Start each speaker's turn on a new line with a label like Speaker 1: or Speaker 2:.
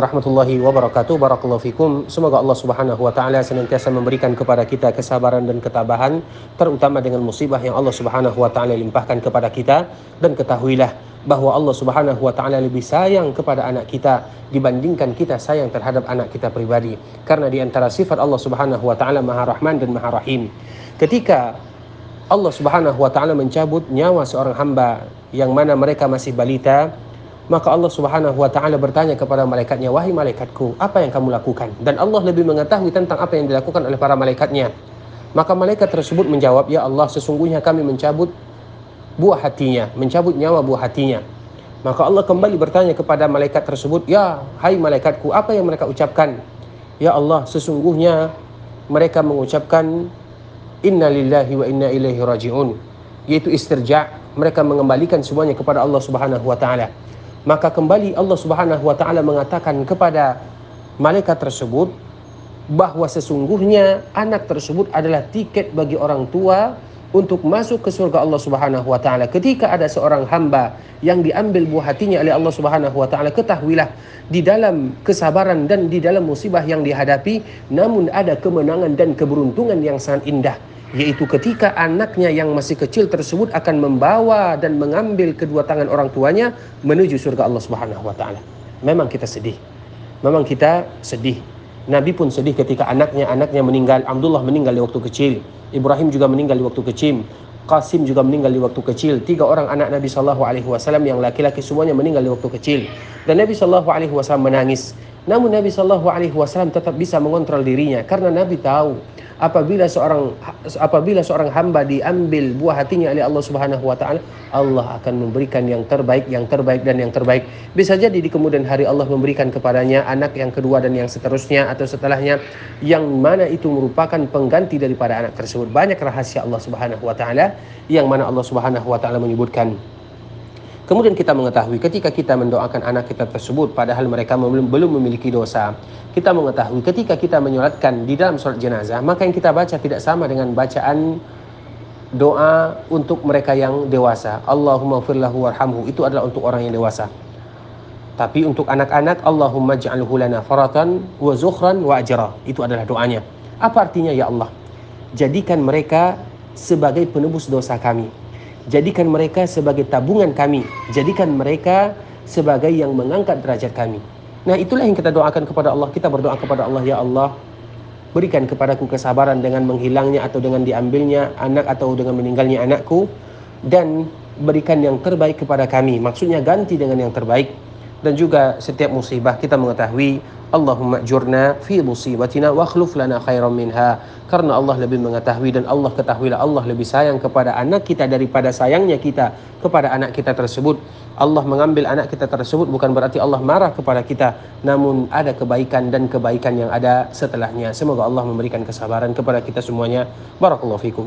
Speaker 1: warahmatullahi wabarakatuh. Barakallahu fikum. Semoga Allah Subhanahu wa taala senantiasa memberikan kepada kita kesabaran dan ketabahan terutama dengan musibah yang Allah Subhanahu wa taala limpahkan kepada kita. Dan ketahuilah bahwa Allah Subhanahu wa taala lebih sayang kepada anak kita dibandingkan kita sayang terhadap anak kita pribadi. Karena di antara sifat Allah Subhanahu wa taala Maha Rahman dan Maha Rahim. Ketika Allah Subhanahu wa taala mencabut nyawa seorang hamba yang mana mereka masih balita maka Allah Subhanahu wa taala bertanya kepada malaikatnya, "Wahai malaikatku, apa yang kamu lakukan?" Dan Allah lebih mengetahui tentang apa yang dilakukan oleh para malaikatnya. Maka malaikat tersebut menjawab, "Ya Allah, sesungguhnya kami mencabut buah hatinya, mencabut nyawa buah hatinya." Maka Allah kembali bertanya kepada malaikat tersebut, "Ya, hai malaikatku, apa yang mereka ucapkan?" "Ya Allah, sesungguhnya mereka mengucapkan Inna lillahi wa inna ilaihi raji'un." Yaitu istirja, mereka mengembalikan semuanya kepada Allah Subhanahu wa taala maka kembali Allah Subhanahu wa taala mengatakan kepada malaikat tersebut bahwa sesungguhnya anak tersebut adalah tiket bagi orang tua untuk masuk ke surga Allah Subhanahu wa taala. Ketika ada seorang hamba yang diambil buah hatinya oleh Allah Subhanahu wa taala, ketahuilah di dalam kesabaran dan di dalam musibah yang dihadapi namun ada kemenangan dan keberuntungan yang sangat indah yaitu ketika anaknya yang masih kecil tersebut akan membawa dan mengambil kedua tangan orang tuanya menuju surga Allah Subhanahu wa taala. Memang kita sedih. Memang kita sedih. Nabi pun sedih ketika anaknya anaknya meninggal. Abdullah meninggal di waktu kecil. Ibrahim juga meninggal di waktu kecil. Qasim juga meninggal di waktu kecil. Tiga orang anak Nabi Shallallahu Alaihi Wasallam yang laki-laki semuanya meninggal di waktu kecil. Dan Nabi Shallallahu Alaihi Wasallam menangis. Namun Nabi Shallallahu Alaihi Wasallam tetap bisa mengontrol dirinya karena Nabi tahu apabila seorang apabila seorang hamba diambil buah hatinya oleh Allah Subhanahu wa taala, Allah akan memberikan yang terbaik, yang terbaik dan yang terbaik. Bisa jadi di kemudian hari Allah memberikan kepadanya anak yang kedua dan yang seterusnya atau setelahnya yang mana itu merupakan pengganti daripada anak tersebut. Banyak rahasia Allah Subhanahu wa taala yang mana Allah Subhanahu wa taala menyebutkan Kemudian kita mengetahui ketika kita mendoakan anak kita tersebut padahal mereka belum memiliki dosa. Kita mengetahui ketika kita menyolatkan di dalam sholat jenazah, maka yang kita baca tidak sama dengan bacaan doa untuk mereka yang dewasa. Allahumma firlahu warhamhu. Itu adalah untuk orang yang dewasa. Tapi untuk anak-anak, Allahumma ja'alhu lana faratan wa zukhran wa ajra. Itu adalah doanya. Apa artinya ya Allah? Jadikan mereka sebagai penebus dosa kami Jadikan mereka sebagai tabungan kami. Jadikan mereka sebagai yang mengangkat derajat kami. Nah itulah yang kita doakan kepada Allah. Kita berdoa kepada Allah, Ya Allah, berikan kepadaku kesabaran dengan menghilangnya atau dengan diambilnya anak atau dengan meninggalnya anakku. Dan berikan yang terbaik kepada kami. Maksudnya ganti dengan yang terbaik. Dan juga setiap musibah kita mengetahui Allahumma jurna fi musibatina wa khluf lana khairan minha. Karena Allah lebih mengetahui dan Allah ketahuilah Allah lebih sayang kepada anak kita daripada sayangnya kita kepada anak kita tersebut. Allah mengambil anak kita tersebut bukan berarti Allah marah kepada kita, namun ada kebaikan dan kebaikan yang ada setelahnya. Semoga Allah memberikan kesabaran kepada kita semuanya. Barakallahu fikum.